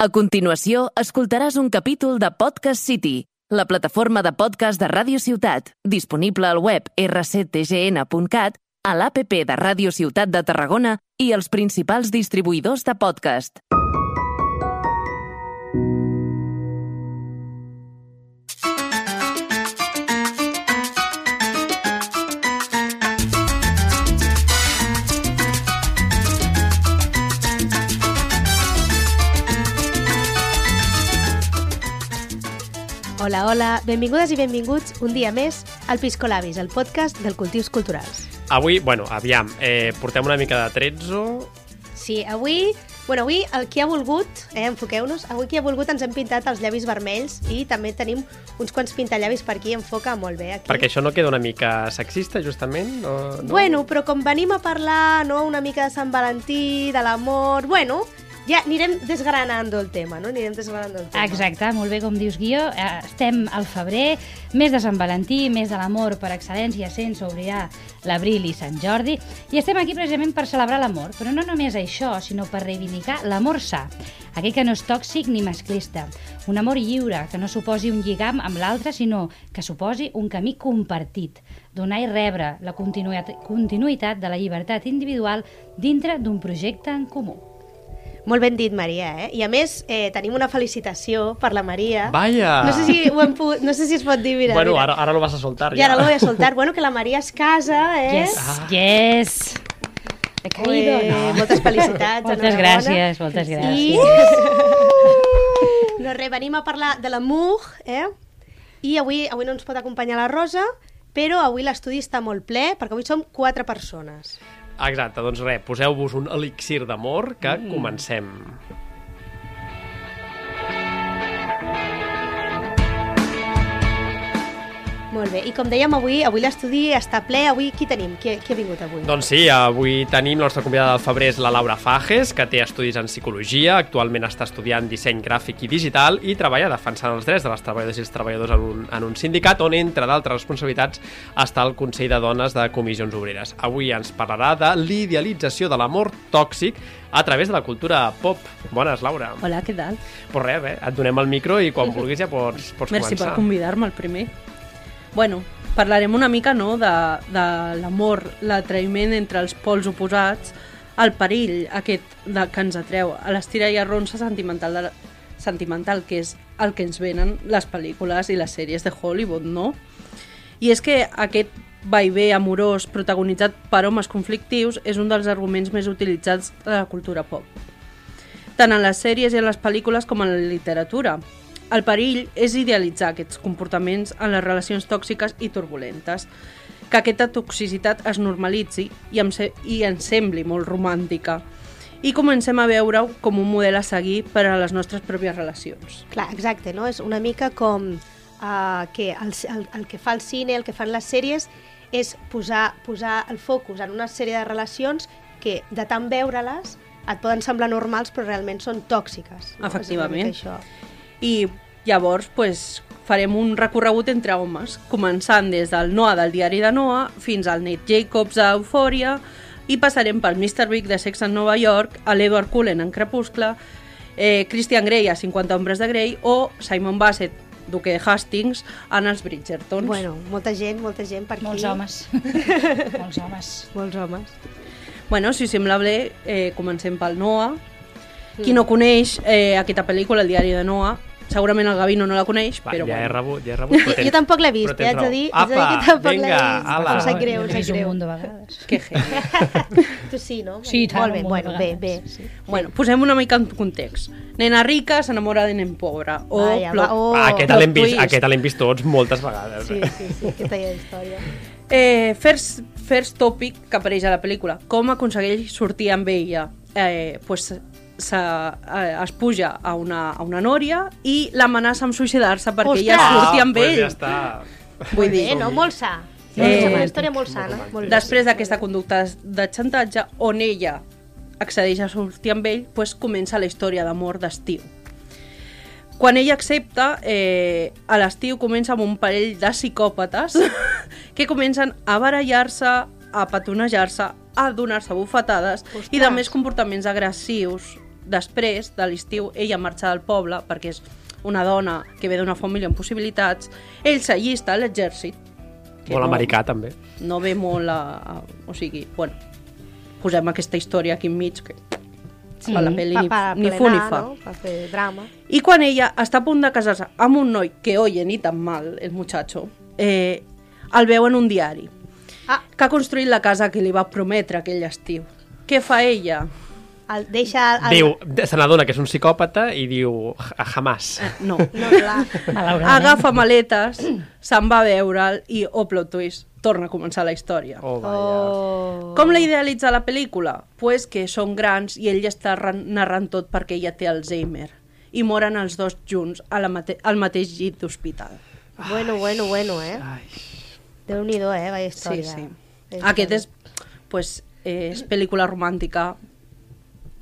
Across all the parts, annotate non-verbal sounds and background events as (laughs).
A continuació, escoltaràs un capítol de Podcast City, la plataforma de podcast de Ràdio Ciutat, disponible al web rctgn.cat, a l'APP de Ràdio Ciutat de Tarragona i els principals distribuïdors de podcast. Hola, hola, benvingudes i benvinguts un dia més al Piscolabis, el podcast del Cultius Culturals. Avui, bueno, aviam, eh, portem una mica de trezzo. Sí, avui, bueno, avui el qui ha volgut, eh, enfoqueu-nos, avui qui ha volgut ens hem pintat els llavis vermells i també tenim uns quants pintallavis per aquí, enfoca molt bé aquí. Perquè això no queda una mica sexista, justament? O, no? Bueno, però com venim a parlar no, una mica de Sant Valentí, de l'amor, bueno, ja anirem desgranando el tema, no? Anirem desgranando el tema. Exacte, molt bé com dius Guió. Eh, Estem al febrer, mes de Sant Valentí, mes de l'amor per excel·lència, sense oblidar l'abril i Sant Jordi, i estem aquí precisament per celebrar l'amor, però no només això, sinó per reivindicar l'amor sa, aquell que no és tòxic ni masclista, un amor lliure, que no suposi un lligam amb l'altre, sinó que suposi un camí compartit, donar i rebre la continuïtat de la llibertat individual dintre d'un projecte en comú. Molt ben dit, Maria, eh? I a més, eh, tenim una felicitació per la Maria. Vaya! No sé si, ho hem pogut, no sé si es pot dir, mira, bueno, mira. ara, ara lo vas a soltar, I ara lo voy a soltar. Bueno, que la Maria es casa, eh? Yes, yes! He caído, Ui, no. Moltes felicitats. Moltes gràcies, moltes gràcies. I... (laughs) no res, venim a parlar de la Moog, eh? I avui, avui no ens pot acompanyar la Rosa, però avui l'estudi està molt ple, perquè avui som quatre persones. Exacte, doncs res, poseu-vos un elixir d'amor que mm. comencem. Molt bé, i com dèiem avui, avui l'estudi està ple, avui qui tenim? Qui, qui ha vingut avui? Doncs sí, avui tenim la nostra convidada del febrer és la Laura Fages, que té estudis en psicologia, actualment està estudiant disseny gràfic i digital i treballa defensant els drets de les treballadores i els treballadors en un, en un sindicat on, entre d'altres responsabilitats, està el Consell de Dones de Comissions Obreres. Avui ens parlarà de l'idealització de l'amor tòxic a través de la cultura pop. Bones, Laura. Hola, què tal? Pues res, bé, et donem el micro i quan vulguis ja pots, pots Merci començar. per convidar-me el primer. Bueno, parlarem una mica no, de, de l'amor, l'atraïment entre els pols oposats, el perill aquest de, que ens atreu a l'estira i arronsa sentimental, de sentimental, que és el que ens venen les pel·lícules i les sèries de Hollywood, no? I és que aquest vaivé amorós protagonitzat per homes conflictius és un dels arguments més utilitzats de la cultura pop. Tant en les sèries i en les pel·lícules com en la literatura. El perill és idealitzar aquests comportaments en les relacions tòxiques i turbulentes, que aquesta toxicitat es normalitzi i, em se i ens sembli molt romàntica i comencem a veure-ho com un model a seguir per a les nostres pròpies relacions. Clar, exacte, no? És una mica com uh, que el, el, el que fa el cine, el que fan les sèries, és posar, posar el focus en una sèrie de relacions que, de tant veure-les, et poden semblar normals, però realment són tòxiques. No? Efectivament. És això. I llavors pues, farem un recorregut entre homes, començant des del Noah del diari de Noah fins al Nate Jacobs a Euphoria i passarem pel Mr. Big de Sex en Nova York, a l'Edward Cullen en Crepuscle, eh, Christian Grey a 50 ombres de Grey o Simon Bassett, duque de Hastings, en els Bridgertons. Bueno, molta gent, molta gent per aquí. Molts homes. (laughs) Molts homes. Molts homes. Bueno, si sembla bé, eh, comencem pel Noah. Qui no coneix eh, aquesta pel·lícula, El diari de Noah, segurament el Gavino no la coneix, Va, però ja he bueno. rebut, ja he rebut. però tens- Jo tampoc l'he vist, eh, haig de dir, haig de dir Apa, que tampoc l'he vinga, vist. ala. Em sap greu, em sap un greu. munt de vegades. Que geni. (laughs) Tu sí, no? Sí, tant, Molt bé, un bueno, bé, bé. vegades. Sí. Bueno, posem una mica en context. Nena rica s'enamora de nen pobre. O Vaja, plot- va, oh. Ah, aquest plot l'hem vist, aquest l'hem vist tots moltes vegades. Sí, eh? sí, sí, aquesta hi ha història. Eh, first, first topic que apareix a la pel·lícula. Com aconsegueix sortir amb ella? Eh, pues, se, eh, es puja a una, a una nòria i l'amenaça amb suïcidar-se perquè ella Ostres! surti amb pues ell. ja està. Vull dir, Bé, no? Molt sa. Eh, Eh, una història molt sana. Molt després d'aquesta conducta de xantatge, on ella accedeix a sortir amb ell, pues, comença la història d'amor d'estiu. Quan ella accepta, eh, a l'estiu comença amb un parell de psicòpates (laughs) que comencen a barallar-se, a petonejar-se, a donar-se bufetades i de Ostres. més comportaments agressius després de l'estiu, ella marxa del poble perquè és una dona que ve d'una família amb possibilitats, ell s'allista a l'exèrcit. Molt no- americà, també. No ve molt a, a... O sigui, bueno, posem aquesta història aquí enmig que sí. a la pel·li Pa, ni, pa ni fu ni fa. no? Per fer drama. I quan ella està a punt de casar-se amb un noi que oye ni tan mal, el muchacho, eh, el veu en un diari, Ah, que ha construït la casa que li va prometre aquell estiu. Què fa ella? El, deixa... El, Diu, se n'adona que és un psicòpata i diu, "Ja- jamás. Eh, no. No, clar. Agafa maletes, se'n va a veure'l i, oh, plot twist, torna a començar la història. Oh. Oh. Com la idealitza la pel·lícula? Pues que són grans i ell està ran- narrant tot perquè ella té Alzheimer. I moren els dos junts a la mate al mateix llit d'hospital. Bueno, bueno, bueno, eh? Ai. Déu-n'hi-do, eh? Vaya Sí, història. sí. Vaya Aquest és, pues, eh, és pel·lícula romàntica.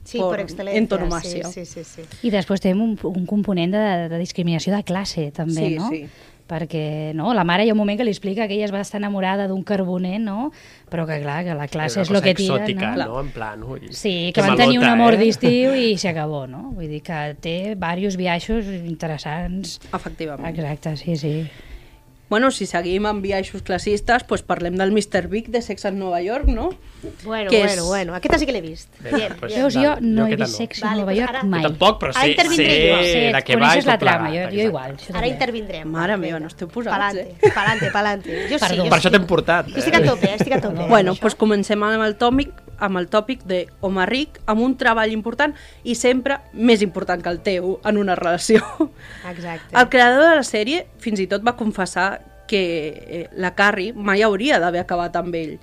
Sí, por per excel·lència. antonomàsia. Sí, sí, sí, sí. I després tenim un, un component de, de discriminació de classe, també, Sí, no? sí. Perquè no, la mare hi ha un moment que li explica que ella es va estar enamorada d'un carboner, no? Però que, clar, que la classe és el que tira, exòtica, no? no? En plan, ui, Sí, que que van tenir un malota, amor eh? d'estiu i (laughs) s'acabó, no? Vull dir que té diversos viatges interessants. Efectivament. Exacte, sí, sí. Bueno, si seguim amb viatges classistes, pues parlem del Mr. Big de Sex en Nova York, no? Bueno, Que bueno, és- bueno. Aquesta sí que l'he vist. Bé, Bien, pues- bien. Veus, jo no jo he vist no. sexe a Vale, Nova pues York ara- mai. Jo tampoc, però Ara sé, intervindré sé jo. Sí, de què va i coneixes tot la trama, jo, jo igual. això Ara també. intervindrem. Mare meva, no esteu posats, Palante, eh? palante, palante. Jo sí, Perdó. jo Per sí. això t'hem portat. Jo estic a tope, estic a tope. Bueno, doncs això. comencem amb el tòpic amb el tòpic de home ric amb un treball important i sempre més important que el teu en una relació. Exacte. El creador de la sèrie fins i tot va confessar que eh, la Carrie mai hauria d'haver acabat amb ell.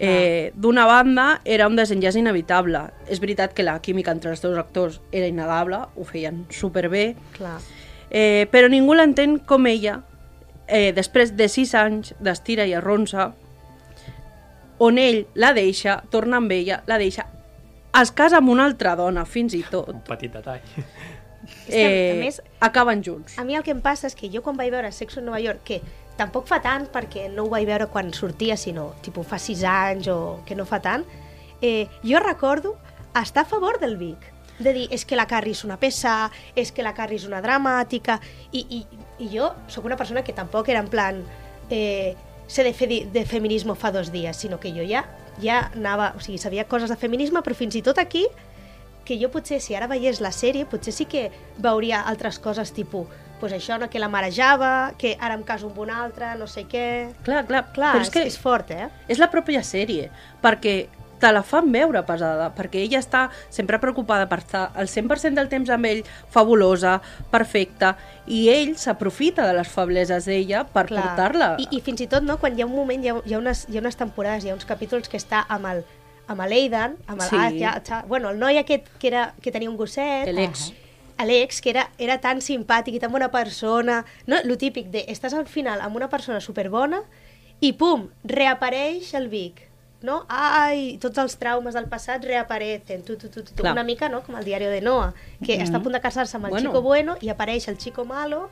Eh, D'una banda, era un desenllaç inevitable. És veritat que la química entre els dos actors era innegable, ho feien superbé, Clar. eh, però ningú l'entén com ella, eh, després de sis anys d'estira i arronsa, on ell la deixa, torna amb ella, la deixa, es casa amb una altra dona, fins i tot, Un petit detall. És (laughs) que, a eh, més, acaben junts. A mi el que em passa és que jo quan vaig veure Sexo en Nova York, que tampoc fa tant perquè no ho vaig veure quan sortia, sinó tipus fa sis anys o que no fa tant, eh, jo recordo estar a favor del Vic. De dir, és que la Carrie és una peça, és que la Carrie és una dramàtica, i, i, i jo sóc una persona que tampoc era en plan eh, sé de, fe, de feminisme fa dos dies, sinó que jo ja, ja anava, o sigui, sabia coses de feminisme, però fins i tot aquí que jo potser, si ara veiés la sèrie, potser sí que veuria altres coses, tipus, pues això, no, que la marejava, que ara em caso amb un altre, no sé què... Clar, clar, Clar, però és, és que és fort, eh? és la pròpia sèrie, perquè te la fan veure pesada, perquè ella està sempre preocupada per estar el 100% del temps amb ell, fabulosa, perfecta, i ell s'aprofita de les febleses d'ella per portar-la. I, I fins i tot, no, quan hi ha un moment, hi ha, hi ha, unes, hi ha unes temporades, hi ha uns capítols que està amb el amb l'Aidan, amb el, Sí. ah, ja, ja, bueno, el noi aquest que, era, que tenia un gosset, L'ex. Alex, que era, era tan simpàtic i tan bona persona, no? lo típic de estàs al final amb una persona superbona i pum, reapareix el Vic, no? Ai, tots els traumes del passat reaparecen, tu, tu, tu, tu. Clar. una mica no? com el diari de Noah, que està a punt de casar-se amb el Bueno. chico bueno i apareix el chico malo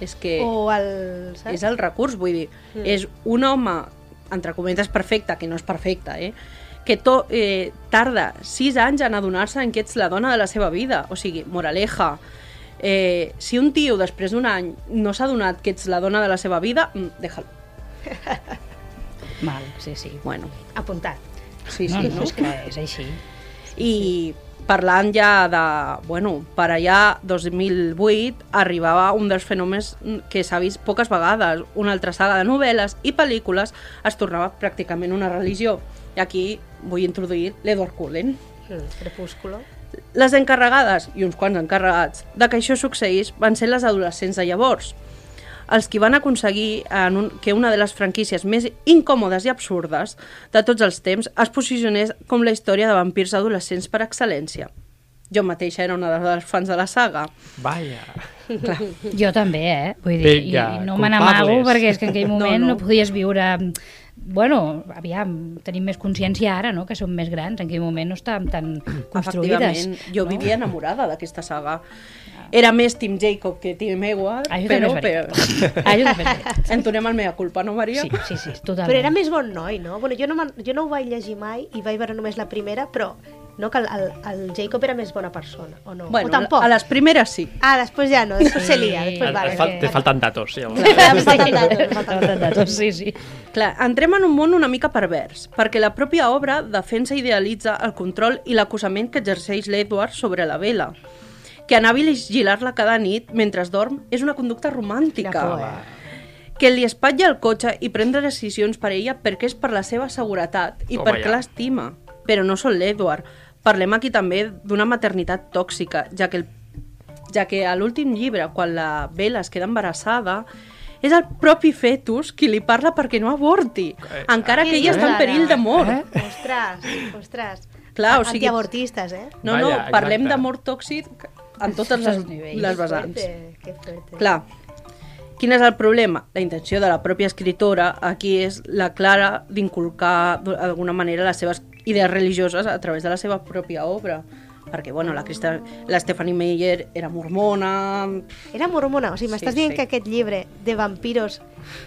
És que o el... Saps? és el recurs, vull dir, Mm. és un home, entre cometes, perfecte, que no és perfecte, eh? que to, eh, tarda sis anys en adonar-se en que ets la dona de la seva vida. O sigui, moraleja, eh, si un tio després d'un any no s'ha adonat que ets la dona de la seva vida, mm, déjalo. (laughs) Mal, sí, sí. Bueno, Apuntat. sí, no, sí, no, no? és que és així. I parlant ja de... Bueno, per allà, 2008, arribava un dels fenòmens que s'ha vist poques vegades. Una altra saga de novel·les i pel·lícules es tornava pràcticament una religió. I aquí vull introduir l'Edward Cullen. Mm, crepúsculo. Les encarregades, i uns quants encarregats, de que això succeís van ser les adolescents de llavors, els qui van aconseguir en un, que una de les franquícies més incòmodes i absurdes de tots els temps es posicionés com la història de vampirs adolescents per excel·lència. Jo mateixa era una de les fans de la saga. Vaja. Jo també, eh? Vull dir, Vinga, i no me n'amago perquè és que en aquell moment no, no. no podies viure... Bueno, aviam, tenim més consciència ara, no?, que som més grans. En aquell moment no estàvem tan construïdes. Jo vivia enamorada d'aquesta saga. Era més Tim Jacob que Tim Edward, Ah, però, però. Ah, (laughs) entonem el mea culpa, no, Maria? Sí, sí, sí, totalment. Però era més bon noi, no? Bueno, jo no, jo no ho vaig llegir mai i vaig veure només la primera, però no? que el, el, el Jacob era més bona persona, o no? Bueno, o tampoc? a les primeres sí. Ah, després ja no, després se lia. Després, vale, fal, te falten datos, llavors. Em falten datos, em falten datos. sí, sí. Clar, entrem en un món una mica pervers, perquè la pròpia obra defensa i idealitza el control i l'acusament que exerceix l'Edward sobre la Bella, que anar a vigilar-la cada nit mentre es dorm és una conducta romàntica. Por, eh? que li espatlla el cotxe i prendre decisions per ella perquè és per la seva seguretat i Toma perquè ja. l'estima. Però no sol l'Edward. Parlem aquí també d'una maternitat tòxica, ja que, el, ja que a l'últim llibre, quan la Bella es queda embarassada, és el propi fetus qui li parla perquè no avorti, Eh, encara que ella Què està en dius perill de mort. Eh? Ostres, ostres. Clar, o sigui- Antiavortistes, eh? No, no, Vaja, parlem d'amor tòxic en totes les, Els nivells. les vessants. Fuerte, que fuerte. Clar, quin és el problema? La intenció de la pròpia escritora aquí és la clara d'inculcar d'alguna manera les seves idees religioses a través de la seva pròpia obra. Perquè, bueno, la, Crista, la Stephanie Meyer era mormona... Era mormona, o sigui, m'estàs Sí, dient sí. que aquest llibre de vampiros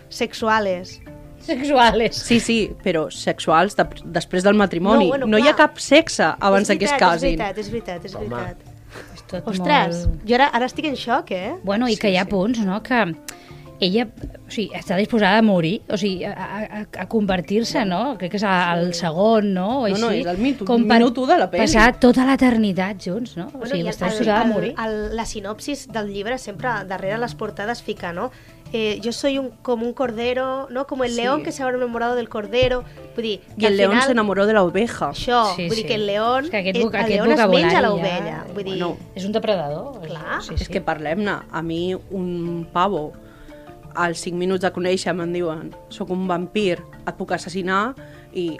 sexuales... Sexuales. Sí, sí, però sexuals de, després del matrimoni. No, bueno, no hi ha cap sexe abans És de que es veritat, casin. És veritat, és veritat, és Home. veritat. És tot Ostres, molt... jo ara, ara estic en xoc, eh? Bueno, i que hi ha punts, no?, que ella o sigui, està disposada a morir, o sigui, a, a, a convertir-se, no? Crec que és el segon, no? O No, així, no, és el minut- com per minut u de la pel·li. Passar tota l'eternitat junts, no? O sigui, està el- disposada a el- morir. el- la sinopsis del llibre sempre darrere les portades fica, ¿no? Eh, yo soy un, como un cordero, ¿no? Como el Sí. león que se habrá enamorado del cordero. Vull dir, que I el al león final, se enamoró de la oveja. Això, Sí, vull dir sí. que el león, És que aquest el, el aquest león es menja l'ovella. ja- Vull dir, Bueno, És un depredador. Clar. Sí, És que parlem-ne. A mi un pavo als 5 minuts de conèixer em diuen soc un vampir, et puc assassinar i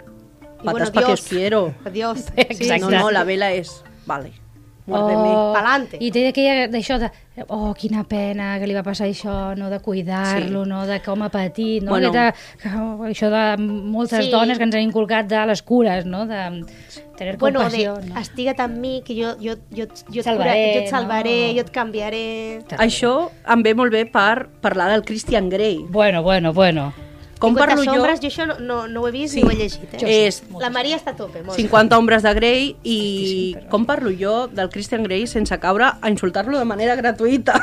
i patas pa que os quiero. Adiós. (laughs) Exacte. No, no, la vela és... Vale, muérdeme. Oh, Pa'lante. I té aquella d'això de... Oh, quina pena que li va passar això, no? De cuidar-lo, Sí. no? De com ha patit, no? Bueno. Aquesta, que, oh, això de moltes Sí. dones que ens han inculcat de les cures, no? De tenir Bueno, de, compassió, no? estiga't amb mi, que jo, jo, jo, jo, et, Salvaré, cura, jo et salvaré, no? jo et canviaré... Això em ve molt bé per parlar del Christian Grey. Bueno, bueno, bueno. Com 50 parlo jo? sombres, jo això no, no, no ho he vist Sí. ni ho he llegit. Jo Eh? És La Maria està a tope, molt. 50 ombres de Grey i com parlo jo del Christian Grey sense caure a insultar-lo de manera gratuïta.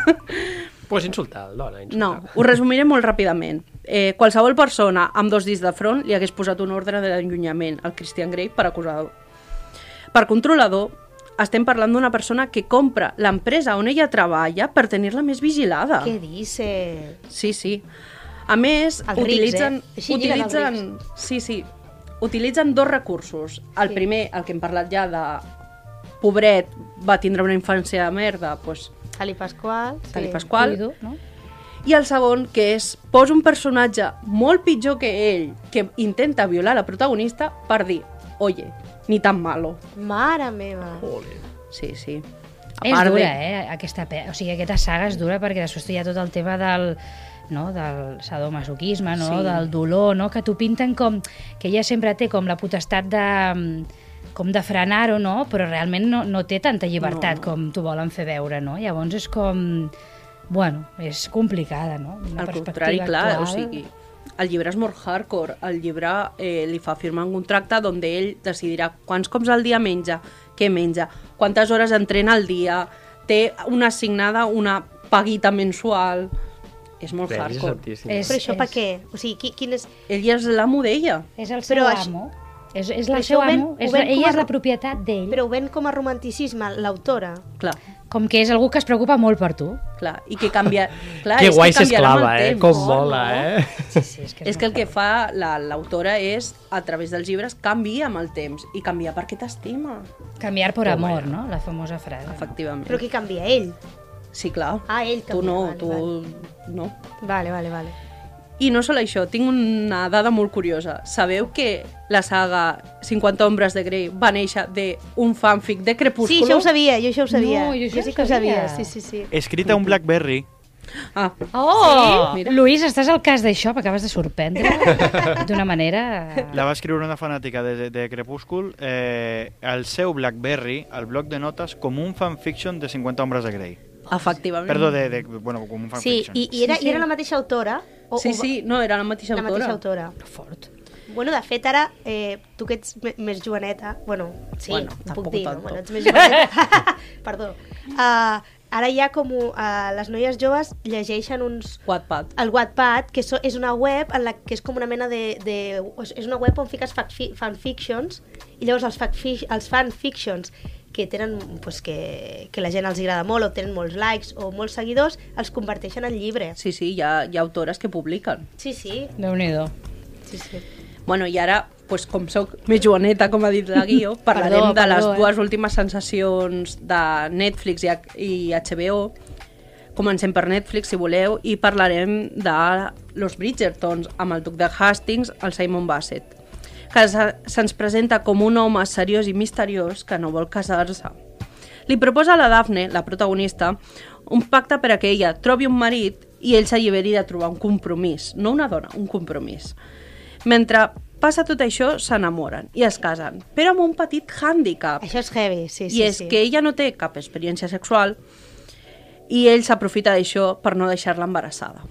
Pues insultar, dona, insultar. No, ho resumiré molt ràpidament. Eh, qualsevol persona amb dos dits de front li hagués posat un ordre d'allunyament al Christian Grey per acusador. Per controlador, estem parlant d'una persona que compra l'empresa on ella treballa per tenir-la més vigilada. Què dice? Sí, sí. A més, Els rics, utilitzen... eh? Així lliguen els utilitzen sí, sí. Utilitzen dos recursos. El Sí. primer, el que hem parlat ja de pobret, va tindre una infància de merda, doncs, Tali Pasqual. Tali Pasqual. Cuido, no? I el segon, que és posa un personatge molt pitjor que ell, que intenta violar la protagonista, per dir, oye, ni tan malo. Mare meva. Ole. Sí, sí. A És dura, de- eh? Aquesta, pe- o sigui, aquesta saga és dura perquè després hi ha tot el tema del no, del sadomasoquisme, no? Sí. del dolor, no? que t'ho pinten com que ella sempre té com la potestat de com de frenar-ho, no? però realment no, no té tanta llibertat No. com t'ho volen fer veure, no? Llavors és com... Bueno, és complicada, no? Una Al contrari, clar, o actual. sigui, el llibre és molt hardcore. El llibre eh, li fa firmar un contracte on ell decidirà quants cops al dia menja, què menja, quantes hores entrena al dia, té una assignada una paguita mensual... És molt Bé, és hardcore. altíssim. És- Però això per què? O sigui, qui, quin és... Ell ja és l'amo d'ella. És el seu Però això- amo. És, és això seu amo. És, ven la- ella a és la ro- propietat d'ell. Però ho ven com a romanticisme, l'autora. Clar, Com que és algú que es preocupa molt per tu. clar. I que canvia... (laughs) Clar, Que és guai s'esclava, eh? temps. Com Oh, mola, no? eh? (laughs) Sí, sí, és que És que el que fa la- l'autora és, a través dels llibres, canvia amb el temps. I canvia perquè t'estima, Canviar por Toma amor, no? La famosa frase. efectivament. Però qui canvia? Ell? Sí, clar. Ah, ell Tu canvia. no, vale, tu Vale. no. vale, vale. vale. I no sol això, tinc una dada molt curiosa. Sabeu que la saga 50 ombres de Grey va néixer d'un fanfic de Sí, Crepúsculo? això ho sabia, jo això ho sabia. No, jo això jo sí que ho sabia. sabia. Sí, sí, sí. Escrita un Blackberry. Ah, Oh! Sí? Mira. Lluís, estàs al cas d'això? M'acabes de sorprendre (laughs) d'una manera... La va escriure una fanàtica de, de, de Crepúscul eh, al seu Blackberry, al bloc de notes, com un fanfiction de 50 ombres de Grey. Efectivament. Perdó, de, de, bueno, com un Sí, fanfiction. i, i, era, Sí, sí. i era la mateixa autora? O, Sí, sí, no, era la mateixa La autora. mateixa autora. Fort. Bueno, de fet, ara, eh, tu que ets més joveneta... Bueno, sí, Bueno, ho puc dir, no? tanto. Bueno, ets més joveneta. (laughs) (laughs) Perdó. Uh, ara ja com uh, les noies joves llegeixen uns... Wattpad. El Wattpad, que so, és una web en la que és com una mena de... de és una web on fiques fanfictions i llavors els, els fanfictions que tenen pues, que, que la gent els agrada molt o tenen molts likes o molts seguidors, els converteixen en llibres. Sí, sí, hi ha, hi ha autores que publiquen. Sí, sí. Déu-n'hi-do. sí, sí. Bueno, i ara, pues, com sóc més joveneta, com ha dit la Guió, (laughs) parlarem Perdó, de les eh? dues últimes sensacions de Netflix i HBO. Comencem per Netflix, si voleu, i parlarem de Los Bridgertons, amb el duc de Hastings, el Simon Bassett, que se- se'ns presenta com un home seriós i misteriós que no vol casar-se. Li proposa a la Daphne, la protagonista, un pacte per a que ella trobi un marit i ell s'alliberi de trobar un compromís, no una dona, un compromís. Mentre passa tot això, s'enamoren i es casen, però amb un petit hàndicap. Això és heavy, sí, sí. I és sí. que ella no té cap experiència sexual i ell s'aprofita d'això per no deixar-la embarassada.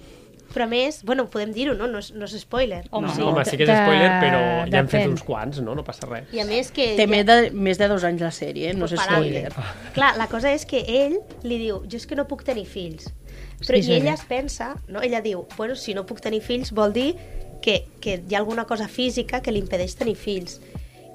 Però a més, bueno, podem dir-ho, no? No és, no és spoiler. Home, No, sí, home, sí que és spoiler, però de- ja hem fet uns quants, no? No passa res. I a més que... Té ja- més de, més de dos anys la sèrie, eh? no és spoiler. Clar, la cosa és que ell li diu, jo és que no puc tenir fills. Però, Sí, sí, I ella sí. es pensa, no? ella diu, bueno, si no puc tenir fills vol dir que, que hi ha alguna cosa física que li impedeix tenir fills.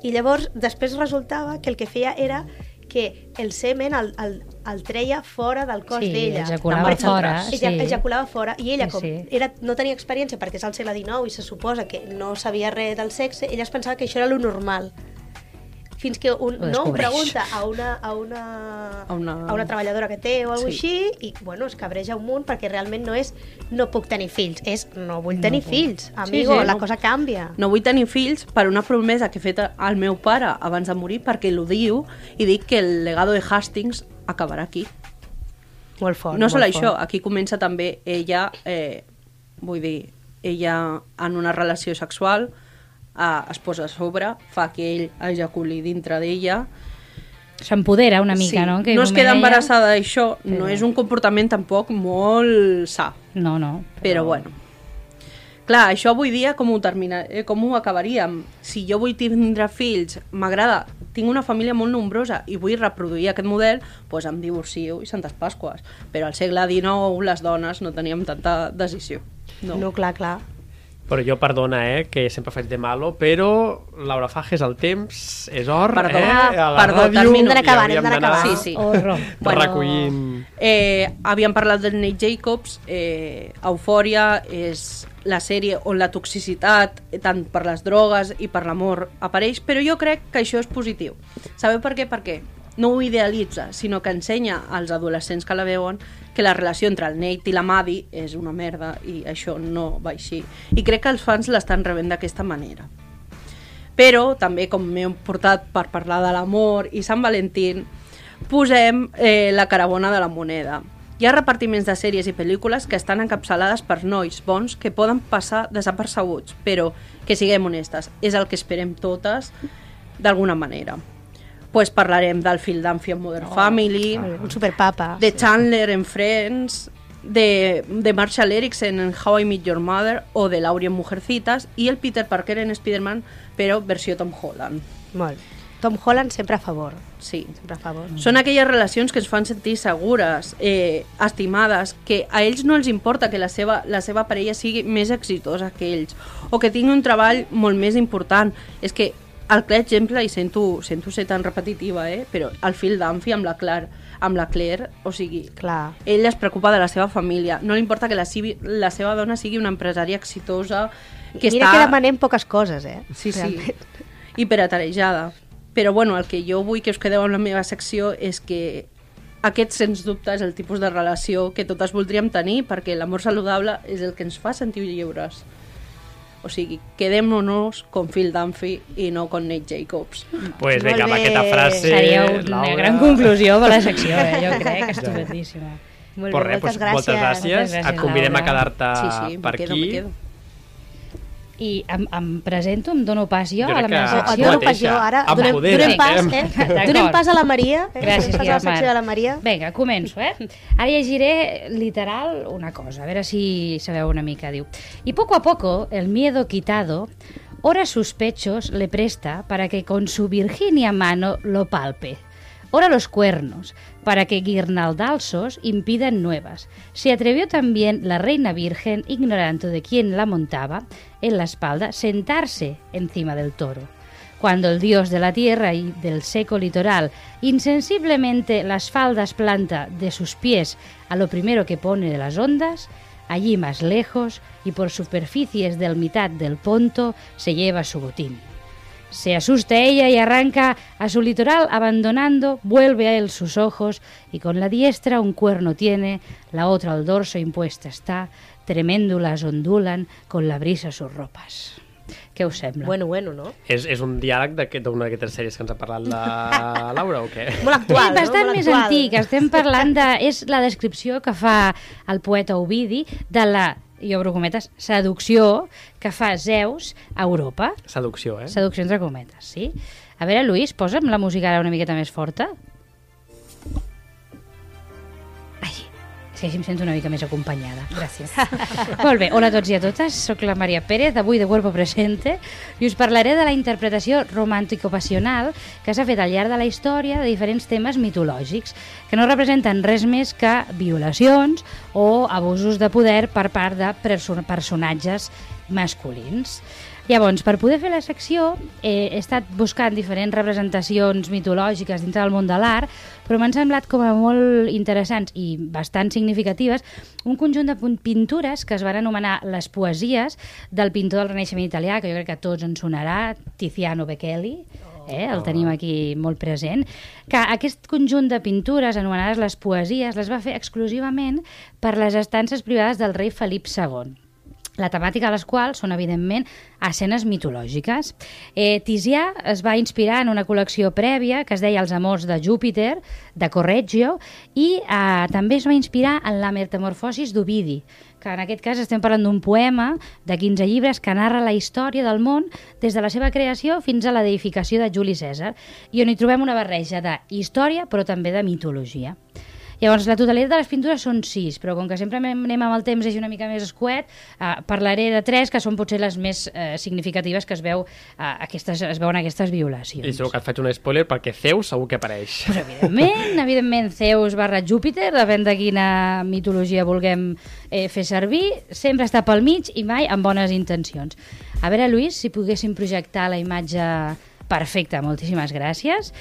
I llavors, després resultava que el que feia era que el semen el, el, el treia fora del cos Sí, d'ella. ejaculava Perquè- fora, Eja- sí. Ejaculava fora. I ella, Sí, com sí. Era, no tenia experiència perquè és al segle XIX i se suposa que no sabia res del sexe, ella es pensava que això era lo normal. Fins que un, Ho no descobreix. pregunta a una, a, una, A una- a una treballadora que té o alguna Sí. així i bueno, es cabreja un munt perquè realment no és no puc tenir fills, és no vull tenir puc. fills. Amigo, sí, la no. cosa canvia. No vull tenir fills per una promesa que he fet al meu pare abans de morir perquè l'odio i dic que el legado de Hastings acabarà aquí. Molt fort. no sol molt això, fort. aquí comença també ella, eh, vull dir, ella en una relació sexual eh, es posa a sobre, fa que ell ejaculi dintre d'ella. S'empodera una mica, sí, no? Que no es queda embarassada d'això, no Però- és un comportament tampoc molt sa, No, no. però bueno. Clar, això avui dia com ho, termina, eh, com ho acabaríem? Si jo vull tindre fills, m'agrada, tinc una família molt nombrosa i vull reproduir aquest model, doncs em divorcio i Santes Pasques. Però al segle XIX les dones no teníem tanta decisió. No. No, clar, clar. Però jo perdona, eh, que sempre faig de malo, però Laura Fages, el temps és or, Perdó. eh? A la Perdó, ràdio. Hem d'anar acabant, hem d'anar acabant. Sí, sí. Horror. (laughs) Bueno, recollint... Eh, havíem parlat del Nate Jacobs, eh, Eufòria és la sèrie on la toxicitat, eh, tant per les drogues i per l'amor, apareix, però jo crec que això és positiu. Sabeu per què? Perquè no ho idealitza, sinó que ensenya als adolescents que la veuen que la relació entre el Nate i la Maddie és una merda i això no va així. I crec que els fans l'estan rebent d'aquesta manera. Però també, com m'he portat per parlar de l'amor i Sant Valentín, posem eh, la carabona de la moneda. Hi ha repartiments de sèries i pel·lícules que estan encapçalades per nois bons que poden passar desapercebuts, però que siguem honestes, és el que esperem totes d'alguna manera. Pues parlarem del Phil Dunphy en Modern Family, Un superpapa. de Chandler en Friends, de, de Marshall Erickson en How I Met Your Mother o de Laurie en Mujercitas i el Peter Parker en Spider-Man, però versió Tom Holland. Molt. Tom Holland sempre a favor. Sí. Sempre a favor. Són aquelles relacions que ens fan sentir segures, eh, estimades, que a ells no els importa que la seva, la seva parella sigui més exitosa que ells o que tingui un treball molt més important. És que el clar exemple, i sento, sento ser tan repetitiva, eh, però el Phil Dunphy amb la Claire, amb la Claire, o sigui, Clar. ell es preocupa de la seva família, no li importa que la, sivi- la seva dona sigui una empresària exitosa que Mira està... que demanem poques coses, eh? Sí, sí. Realment. Hiperatelejada. Però bueno, el que jo vull que us quedeu amb la meva secció és que aquest, sens dubte, és el tipus de relació que totes voldríem tenir perquè l'amor saludable és el que ens fa sentir lliures. O sigui, quedem-nos con Phil Dunphy i no con Nate Jacobs. Pues vinga, amb aquesta frase... Seria una Laura. gran conclusió per la secció, eh? jo crec, estupendíssima. Molt Pues bé, res, moltes pues, moltes gràcies. gràcies. Moltes gràcies, Et convidem Laura. a quedar-te sí, sí, per quedo, aquí. me quedo. I em, em presento, em dono pas jo, a la crec meva secció. dono mateixa. pas jo, ara donem, Empodera't, donem pas, eh? (laughs) Donem pas a la Maria, eh? Gràcies, donem pas a la secció de la Maria. Vinga, començo, eh? Ara llegiré literal una cosa, a veure si sabeu una mica. Diu, y poco a poco el miedo quitado, Ora sus pechos le presta para que con su Virginia mano lo palpe. Ora los cuernos, para que guirnaldalzos impidan nuevas. Se atrevió también la reina virgen, ignorando de quién la montaba, en la espalda, sentarse encima del toro. Cuando el dios de la tierra y del seco litoral insensiblemente las faldas planta de sus pies a lo primero que pone de las ondas, allí más lejos y por superficies del mitad del ponto se lleva su botín. Se asusta ella y arranca a su litoral abandonando, vuelve a él sus ojos y con la diestra un cuerno tiene, la otra al dorso impuesta está, treméndulas ondulan con la brisa sus ropas. Què us sembla? Bueno, bueno, no? És, és un diàleg d'una d'aquestes sèries que ens ha parlat la (laughs) Laura o què? Molt actual, és bastant no? Més actual. antic. Estem parlant de... És la descripció que fa el poeta Ovidi de la, i obro cometes, seducció que fa Zeus a Europa. Seducció, eh? Seducció entre cometes, sí? A veure, Lluís, posa'm la música ara una miqueta més forta. Que així em sento una mica més acompanyada. Gràcies. (laughs) Molt bé, hola a tots i a totes. Soc la Maria Pérez, avui de Cuerpo Presente, i us parlaré de la interpretació romàntico-passional que s'ha fet al llarg de la història de diferents temes mitològics, que no representen res més que violacions o abusos de poder per part de perso personatges masculins. Llavors, per poder fer la secció, eh, he estat buscant diferents representacions mitològiques dintre del món de l'art, però m'han semblat com a molt interessants i bastant significatives un conjunt de pintures que es van anomenar les poesies del pintor del Renaixement italià, que jo crec que a tots ens sonarà, Tiziano Bechelli, eh? el tenim aquí molt present, que aquest conjunt de pintures anomenades les poesies les va fer exclusivament per les estances privades del rei Felip II la temàtica de les quals són, evidentment, escenes mitològiques. Eh, Tisià es va inspirar en una col·lecció prèvia que es deia Els amors de Júpiter, de Correggio, i eh, també es va inspirar en la metamorfosis d'Ovidi, que en aquest cas estem parlant d'un poema de 15 llibres que narra la història del món des de la seva creació fins a la deificació de Juli Cèsar, i on hi trobem una barreja de història però també de mitologia. Llavors, la totalitat de les pintures són sis, però com que sempre anem amb el temps és una mica més escuet, eh, parlaré de tres que són potser les més eh, significatives que es, veu, eh, aquestes, es veuen aquestes violacions. I segur que et faig un spoiler perquè Zeus segur que apareix. Pues evidentment, evidentment, Zeus barra Júpiter, depèn de quina mitologia vulguem eh, fer servir, sempre està pel mig i mai amb bones intencions. A veure, Lluís, si poguéssim projectar la imatge Perfecte, moltíssimes gràcies.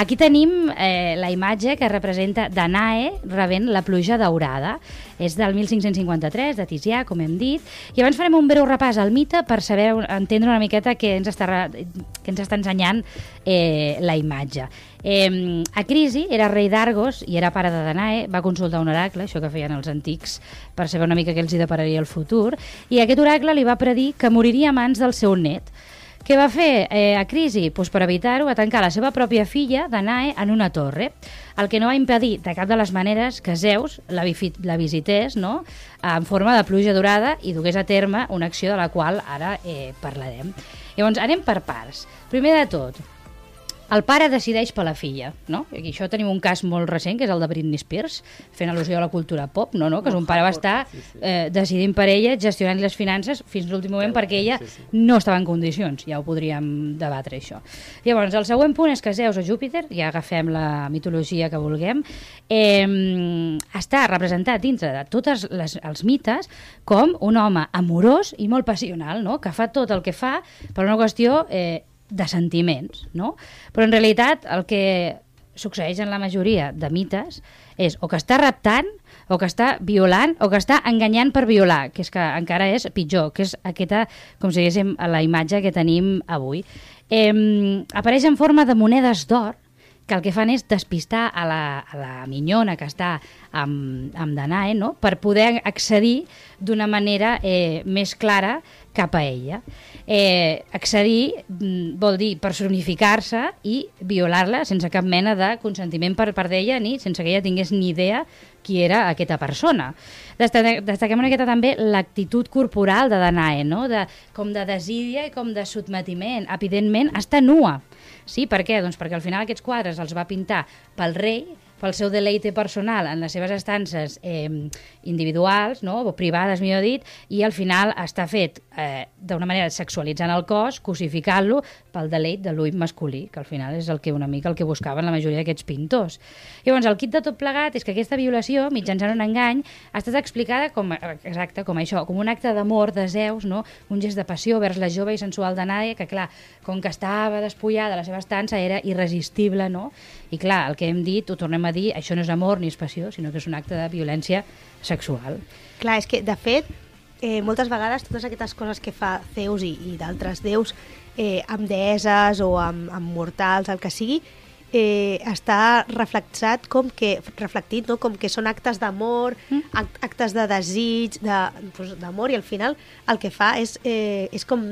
Aquí tenim eh, la imatge que representa Danae rebent la pluja daurada. És del 1553, de Tisià, com hem dit. I abans farem un breu repàs al mite per saber entendre una miqueta què ens està, què ens està ensenyant eh, la imatge. Eh, Acrisi era rei d'Argos i era pare de Danae, va consultar un oracle, això que feien els antics, per saber una mica què els hi depararia el futur, i aquest oracle li va predir que moriria a mans del seu net. Què va fer eh, a Crisi? Pues per evitar-ho, va tancar la seva pròpia filla, Danae, en una torre, el que no va impedir de cap de les maneres que Zeus la, la visités no? en forma de pluja dorada i dugués a terme una acció de la qual ara eh, parlarem. Llavors, anem per parts. Primer de tot, el pare decideix per la filla, no? I això tenim un cas molt recent, que és el de Britney Spears, fent al·lusió a la cultura pop, no, no? que un pare va estar eh, decidint per ella, gestionant les finances fins l'últim moment perquè ella no estava en condicions. Ja ho podríem debatre, això. Llavors, el següent punt és que Zeus o Júpiter, ja agafem la mitologia que vulguem, eh, està representat dintre de tots els mites com un home amorós i molt passional, no? que fa tot el que fa per una qüestió eh, de sentiments, no? Però en realitat el que succeeix en la majoria de mites és o que està raptant, o que està violant, o que està enganyant per violar, que és que encara és pitjor, que és aquesta, com si diguéssim, la imatge que tenim avui. Eh, apareix en forma de monedes d'or, que el que fan és despistar a la, a la minyona que està amb, amb Danae, no? per poder accedir d'una manera eh, més clara cap a ella. Eh, accedir mm, vol dir personificar-se i violar-la sense cap mena de consentiment per part d'ella ni sense que ella tingués ni idea qui era aquesta persona. Desta- Destaquem una miqueta també l'actitud corporal de Danae, no? de, com de desídia i com de sotmetiment. Evidentment, està nua. Sí, per què? Doncs perquè al final aquests quadres els va pintar pel rei pel seu deleite personal en les seves estances eh, individuals, no? o privades, millor dit, i al final està fet eh, d'una manera sexualitzant el cos, cosificant-lo pel deleit de l'ull masculí, que al final és el que una mica el que buscaven la majoria d'aquests pintors. Llavors, el kit de tot plegat és que aquesta violació, mitjançant un engany, ha estat explicada com, exacte, com això, com un acte d'amor de Zeus, no? un gest de passió vers la jove i sensual Nàdia, que clar, com que estava despullada de la seva estança, era irresistible, no? I clar, el que hem dit, ho tornem a dir, això no és amor ni és passió, sinó que és un acte de violència sexual. Clar, és que, de fet, eh, moltes vegades totes aquestes coses que fa Zeus i, i d'altres déus eh, amb deeses o amb, amb mortals, el que sigui, eh, està reflexat com que, reflectit, no? com que són actes d'amor, mm. act, actes de desig, d'amor, de, pues, i al final el que fa és, eh, és com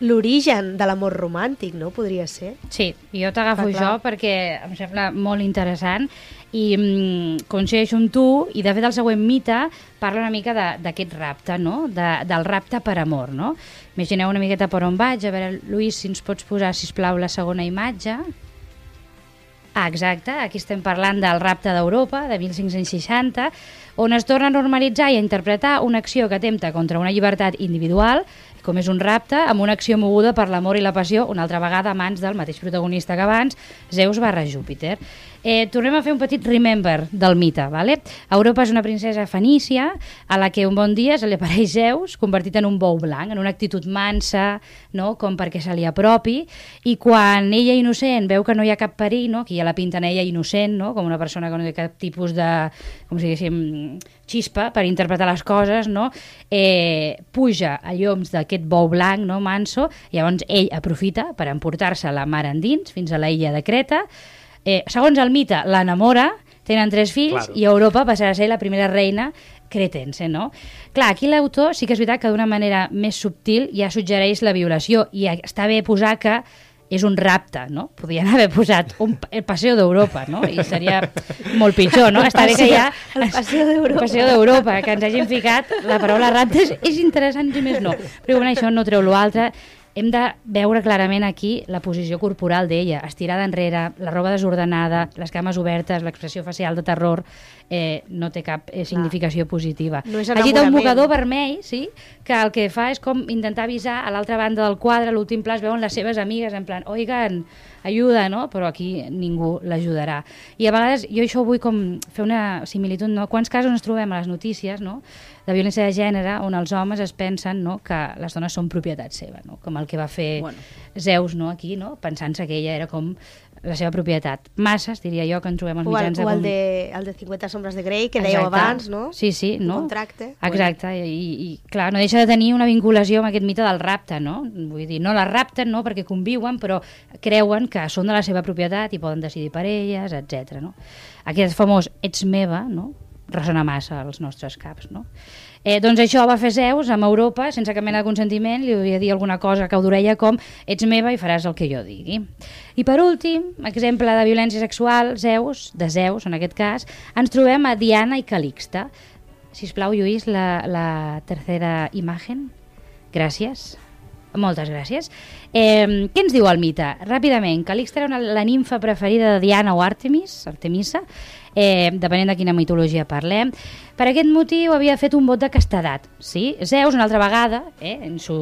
l'origen de l'amor romàntic, no? Podria ser. Sí, jo t'agafo això perquè em sembla molt interessant i mm, coincideixo amb tu i de fet el següent mite parla una mica d'aquest rapte, no? De, del rapte per amor, no? Imagineu una miqueta per on vaig, a veure, Lluís, si ens pots posar, si plau la segona imatge. Ah, exacte, aquí estem parlant del rapte d'Europa, de 1560, on es torna a normalitzar i a interpretar una acció que atempta contra una llibertat individual com és un rapte, amb una acció moguda per l'amor i la passió, una altra vegada a mans del mateix protagonista que abans, Zeus barra Júpiter. Eh, tornem a fer un petit remember del mite. Vale? Europa és una princesa fenícia a la que un bon dia se li apareix Zeus convertit en un bou blanc, en una actitud mansa, no? com perquè se li apropi, i quan ella innocent veu que no hi ha cap perill, no? que ja la pinten ella innocent, no? com una persona que no té cap tipus de, com si diguéssim, xispa per interpretar les coses, no? eh, puja a lloms d'aquest bou blanc, no, manso, i llavors ell aprofita per emportar-se la mar endins fins a la illa de Creta. Eh, segons el mite, l'enamora, tenen tres fills claro. i Europa passarà a ser la primera reina cretense, no? Clar, aquí l'autor sí que és veritat que d'una manera més subtil ja suggereix la violació i està bé posar que és un rapte, no? Podien haver posat un, el Paseo d'Europa, no? I seria molt pitjor, no? Està bé que hi ha... El Paseo d'Europa. Paseo d'Europa, que ens hagin ficat la paraula rapte és, és interessant i més no. Però bueno, això no treu l'altre hem de veure clarament aquí la posició corporal d'ella, estirada enrere, la roba desordenada, les cames obertes, l'expressió facial de terror, eh, no té cap eh, significació positiva. No és Allí té un mocador vermell, sí, que el que fa és com intentar avisar a l'altra banda del quadre, l'últim pla es veuen les seves amigues en plan, oigan, ajuda, no? Però aquí ningú l'ajudarà. I a vegades jo això vull com fer una similitud, no? Quants casos ens trobem a les notícies, no? de violència de gènere on els homes es pensen no, que les dones són propietat seva, no? com el que va fer bueno. Zeus no, aquí, no? pensant-se que ella era com la seva propietat. Masses, diria jo, que en trobem als mitjans... O el, de, el de 50 sombres de Grey, que Exacte. dèieu abans, no? Sí, sí. Un no? contracte. Exacte, i, i clar, no deixa de tenir una vinculació amb aquest mite del rapte, no? Vull dir, no la rapten, no?, perquè conviuen, però creuen que són de la seva propietat i poden decidir per elles, etc. no? Aquest famós ets meva, no?, ressona massa als nostres caps, no? Eh, doncs això va fer Zeus amb Europa, sense cap mena de consentiment, li devia dir alguna cosa que d'orella com ets meva i faràs el que jo digui. I per últim, exemple de violència sexual, Zeus, de Zeus en aquest cas, ens trobem a Diana i Calixta. Si us plau, Lluís, la, la tercera imatge. Gràcies. Moltes gràcies. Eh, què ens diu el mite? Ràpidament, Calixta era una, la nimfa preferida de Diana o Artemis, Artemisa, eh, depenent de quina mitologia parlem. Per aquest motiu havia fet un vot de castedat. Sí? Zeus, una altra vegada, eh, en su,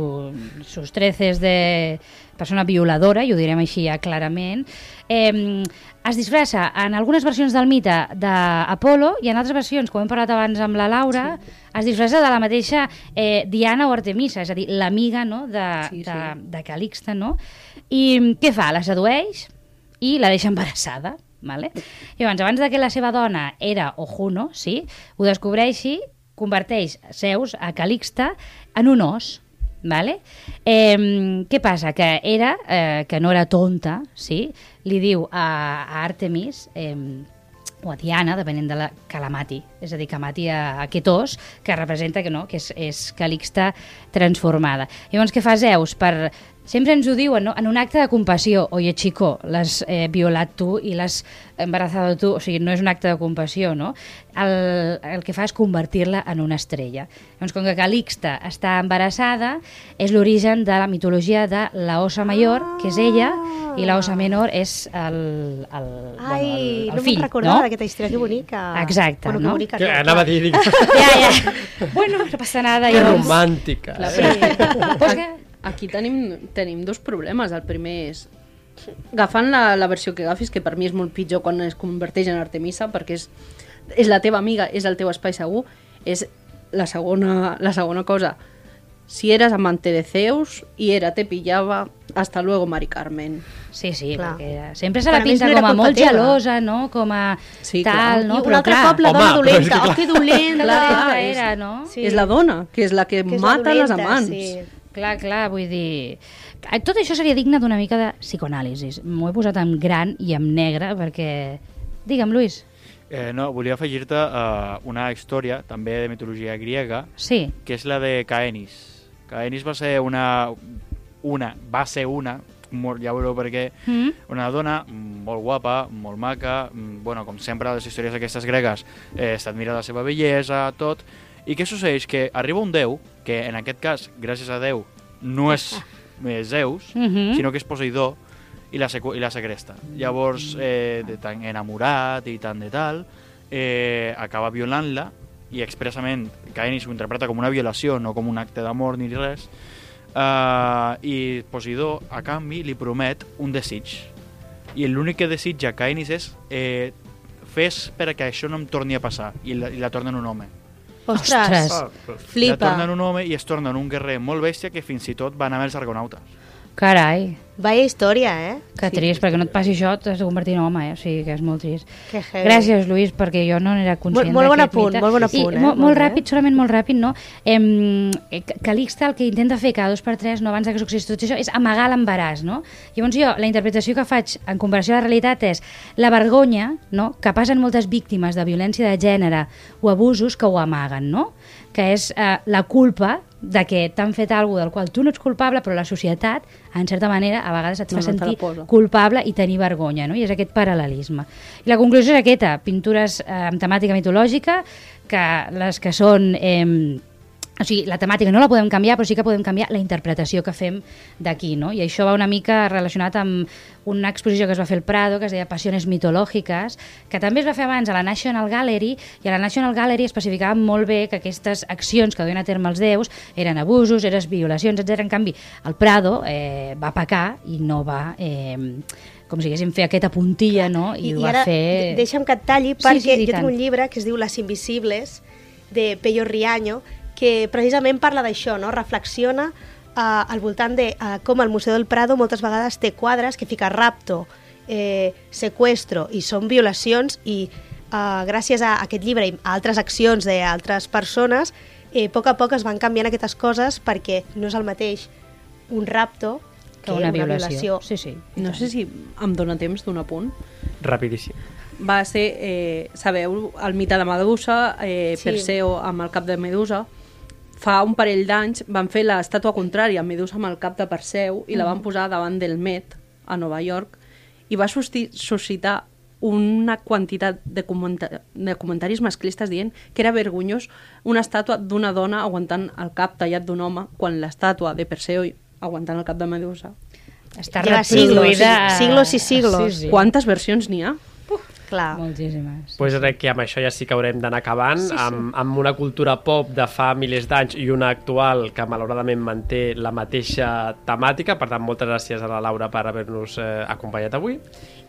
sus treces de persona violadora, i ho direm així ja clarament, eh, es disfressa en algunes versions del mite d'Apolo i en altres versions, com hem parlat abans amb la Laura, sí. es disfressa de la mateixa eh, Diana o Artemisa, és a dir, l'amiga no, de, sí, sí. de, de Calixta. No? I què fa? La sedueix i la deixa embarassada. Vale? Llavors, abans de que la seva dona era Ojuno, sí, ho descobreixi, converteix Zeus a Calixta en un os. Vale? Eh, què passa? Que era, eh, que no era tonta, sí? li diu a, a Artemis eh, o a Diana, depenent de la que la mati, és a dir, que mati a, a os, que representa que no, que és, és Calixta transformada. Llavors, què fa Zeus? Per sempre ens ho diuen, no? en un acte de compassió. Oye, chico, l'has eh, violat tu i l'has embarazado tu. O sigui, no és un acte de compassió, no? El, el que fa és convertir-la en una estrella. Doncs com que Calixta està embarassada, és l'origen de la mitologia de la Osa Major, que és ella, i la Osa Menor és el, el, Ai, bueno, el, el no fill, recordava no? d'aquesta història, que bonica. Exacte, bueno, que no? bonica, Que no, anava a dir, dic, Ja, ja. Bueno, no passa nada. que llavors. romàntica. La- Eh? Pues (laughs) que... Aquí tenim, tenim dos problemes. El primer és agafant la, la versió que agafis, que per mi és molt pitjor quan es converteix en Artemisa, perquè és, és la teva amiga, és el teu espai segur, és la segona, la segona cosa. Si eres amante de Zeus y era te pillaba, hasta luego, Mari Carmen. Sí, sí, Clar. perquè sempre se la pinta no era com a molt teva. gelosa, no? Com a Sí, tal, clar. no? I un Però altre clar, cop la dona dolenta. que Oh, que dolenta. (laughs) la Clar, dolenta és- era, no? Sí. És la dona, que és la que, Que és la mata les dolenta, amants. sí. Clar, clar, vull dir... Tot això seria digne d'una mica de psicoanàlisi. M'ho he posat en gran i en negre perquè... Digue'm, Lluís. Eh, no, volia afegir-te uh, una història, també de mitologia griega, Sí. que és la de Caenis. Caenis va ser una... una va ser una, molt, ja veureu per què, Mm? una dona molt guapa, molt maca, mm, bueno, com sempre les històries aquestes gregues, eh, s'admira la seva bellesa, tot, i què succeeix? Que arriba un déu, que en aquest cas, gràcies a Déu, no és (laughs) eh, Zeus, Mhm. sinó que és Poseidó, i la, i la segresta. Llavors, eh, de tan enamorat i tant de tal, eh, acaba violant-la, i expressament Caenis ho interpreta com una violació, no com un acte d'amor ni res, uh, i Poseidó, a canvi, li promet un desig. I l'únic que desitja Caenis és eh, fes perquè això no em torni a passar, i la, i la torna en un home. Ostres, Ostres. Ah, La flipa. torna en un home i es torna en un guerrer molt bèstia que fins i tot va anar amb els argonautes. Carai, Vaya història, eh? que trist, perquè no et passi això, t'has de convertir en home, eh? O sigui que és molt trist. Que heavy. Gràcies, Lluís, perquè jo no n'era conscient Molt- molt bon apunt, mite. molt bon apunt, I eh? molt, Molt ràpid, solament molt ràpid, no? Em, eh, Calixta el que intenta fer cada dos per tres, no, abans que succeeixi tot això, és amagar l'embaràs, no? Llavors jo, la interpretació que faig en comparació a la realitat és la vergonya, no?, que passen moltes víctimes de violència de gènere o abusos que ho amaguen, no? que és eh, la culpa de que t'han fet alguna del qual tu no ets culpable, però la societat, en certa manera, a vegades et fa No, no te la sentir culpable i tenir vergonya, no? i és aquest paral·lelisme. I la conclusió és aquesta, pintures eh, amb temàtica mitològica, que les que són... Eh, o sigui, la temàtica no la podem canviar, però sí que podem canviar la interpretació que fem d'aquí, no? I això va una mica relacionat amb una exposició que es va fer al Prado, que es deia Passiones mitològiques, que també es va fer abans a la National Gallery, i a la National Gallery especificava molt bé que aquestes accions que duien a terme els déus eren abusos, eren violacions, etc. En canvi, el Prado eh, va pecar i no va... Eh, com si haguéssim fet aquesta puntilla, no? I, I, i va ara fer... de- deixa'm que et talli Sí, perquè sí, i jo tant. tinc un llibre que es diu Les invisibles de Peyo Riaño que precisament parla d'això, no? reflexiona uh, al voltant de uh, com el Museu del Prado moltes vegades té quadres que fica rapto, eh, secuestro i són violacions i uh, gràcies a aquest llibre i a altres accions d'altres persones eh, a poc a poc es van canviant aquestes coses perquè no és el mateix un rapto que una violació. Sí, sí. i No sé si em dóna temps d'un apunt. Rapidíssim. Va ser, eh, sabeu, el mite de Medusa, eh, Sí. Perseo amb el cap de Medusa. Fa un parell d'anys van fer l'estàtua contrària, Medusa amb el cap de Perseu, i la van posar davant del Met, a Nova York, i va susci- suscitar una quantitat de, comenta de comentaris masclistes dient que era vergonyós una estàtua d'una dona aguantant el cap tallat d'un home quan l'estàtua de Perseu Mm. aguantant el cap de Medusa. Està Lleva siglos, reproduïda... siglos i siglos. Sí, sí. Quantes versions n'hi ha? Clar. Moltíssimes. pues crec que amb això ja sí que haurem d'anar acabant, sí, sí. Amb, amb una cultura pop de fa milers d'anys i una actual que malauradament manté la mateixa temàtica. Per tant, moltes gràcies a la Laura per haver-nos eh, acompanyat avui.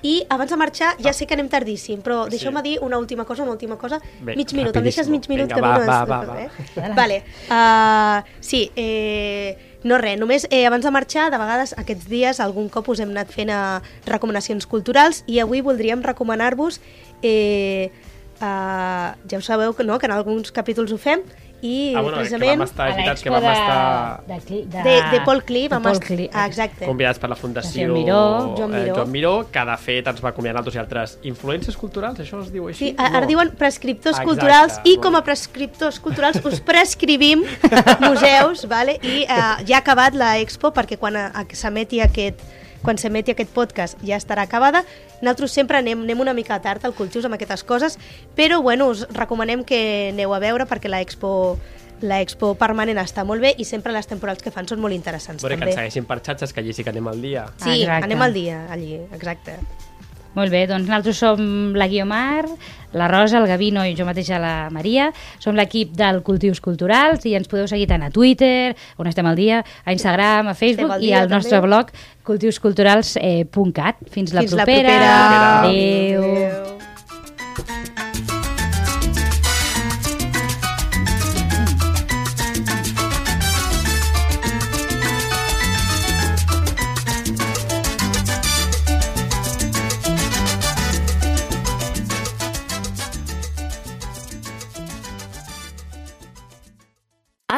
I abans de marxar, ja sé que anem tardíssim, però deixeu-me dir una última cosa, una última cosa. Bé, mig minut, em deixes mig minut? Vinga, que va, no va, va, va. Eh? Vale. Uh, sí, eh, no res, només eh, abans de marxar, de vegades aquests dies algun cop us hem anat fent uh, recomanacions culturals i avui voldríem recomanar-vos, eh, uh, ja ho sabeu que, no, que en alguns capítols ho fem, i Ah, bueno, que precisament vam estar, A que l'expo vam estar de, de, de, de, de Paul Klee vam Paul estar... Klee. Ah, exacte. convidats per la Fundació Joan Miró. Joan eh, Miró. Joan Miró, que de fet ens va acomiadar nosaltres i altres influències culturals, això es diu així? Sí, ara diuen prescriptors Exacte, culturals i com a prescriptors culturals us prescrivim (laughs) museus, vale? i uh, ja ha acabat la expo perquè quan s'emeti aquest quan s'emeti aquest podcast ja estarà acabada. Nosaltres sempre anem, anem una mica tard al cultius amb aquestes coses, però bueno, us recomanem que aneu a veure perquè la expo la expo permanent està molt bé i sempre les temporals que fan són molt interessants que també. ens segueixin per xatxes, que allí sí que anem al dia. Sí, Exacte. anem al dia allí, exacte. Molt bé, doncs nosaltres som la Guiomar, la Rosa, el Gavino i jo mateixa la Maria. Som l'equip del Cultius Culturals i ens podeu seguir tant a Twitter, on estem al dia, a Instagram, a Facebook al i dia, al nostre també. blog cultiusculturals.cat. Fins la Fins la propera. propera. Adéu. Adéu.